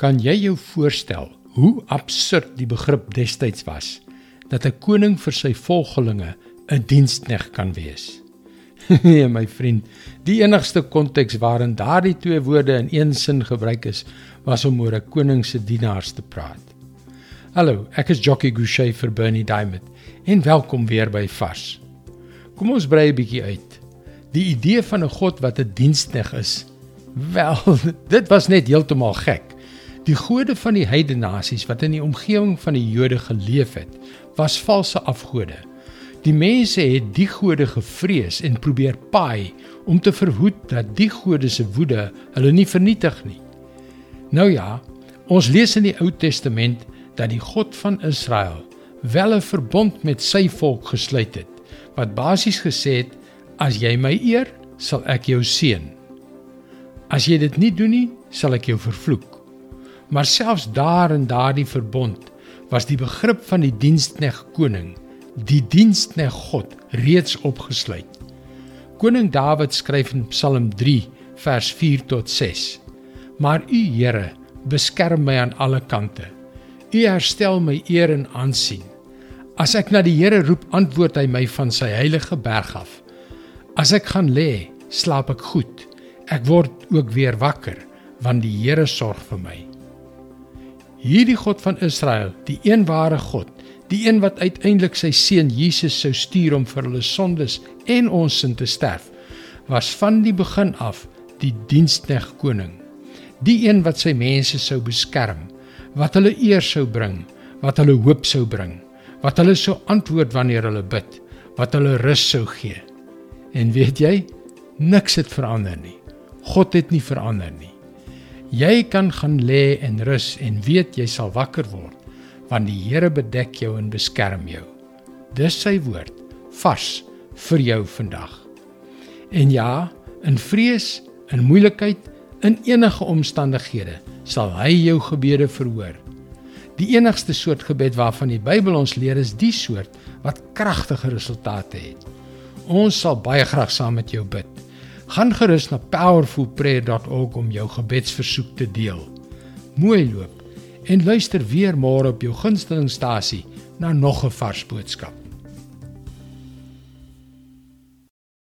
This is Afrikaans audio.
Kan jy jou voorstel hoe absurd die begrip destyds was dat 'n koning vir sy volgelinge 'n diensknegt kan wees? nee my vriend, die enigste konteks waarin daardie twee woorde in een sin gebruik is, was om oor 'n koning se dienaars te praat. Hallo, ek is Jockey Gouchee vir Bernie Diamond en welkom weer by Vars. Kom ons brei 'n bietjie uit. Die idee van 'n God wat 'n diensknegt is, wel, dit was net heeltemal gek. Die gode van die heidene nasies wat in die omgewing van die Jode geleef het, was valse afgode. Die mense het die gode gevrees en probeer paai om te verhoed dat die gode se woede hulle nie vernietig nie. Nou ja, ons lees in die Ou Testament dat die God van Israel wel 'n verbond met sy volk gesluit het wat basies gesê het as jy my eer, sal ek jou seën. As jy dit nie doen nie, sal ek jou vervloek. Maar selfs daar in daardie verbond was die begrip van die diensknegt koning, die diensknegt God reeds opgesluit. Koning Dawid skryf in Psalm 3 vers 4 tot 6: Maar U Here beskerm my aan alle kante. U herstel my eer en aansien. As ek na die Here roep, antwoord hy my van sy heilige berg af. As ek gaan lê, slaap ek goed. Ek word ook weer wakker, want die Here sorg vir my. Hierdie God van Israel, die een ware God, die een wat uiteindelik sy seun Jesus sou stuur om vir hulle sondes en ons sin te sterf, was van die begin af die diensknegt koning. Die een wat sy mense sou beskerm, wat hulle eer sou bring, wat hulle hoop sou bring, wat hulle sou antwoord wanneer hulle bid, wat hulle rus sou gee. En weet jy, niks het verander nie. God het nie verander nie. Jy kan gaan lê en rus en weet jy sal wakker word want die Here bedek jou en beskerm jou. Dis sy woord vars vir jou vandag. En ja, in vrees, in moeilikheid, in enige omstandighede sal hy jou gebede verhoor. Die enigste soort gebed waarvan die Bybel ons leer is die soort wat kragtige resultate het. Ons sal baie graag saam met jou bid. Gaan gerus na powerfulprayer.org om jou gebedsversoek te deel. Mooi loop en luister weer môre op jou gunstelingstasie na nog 'n vars boodskap.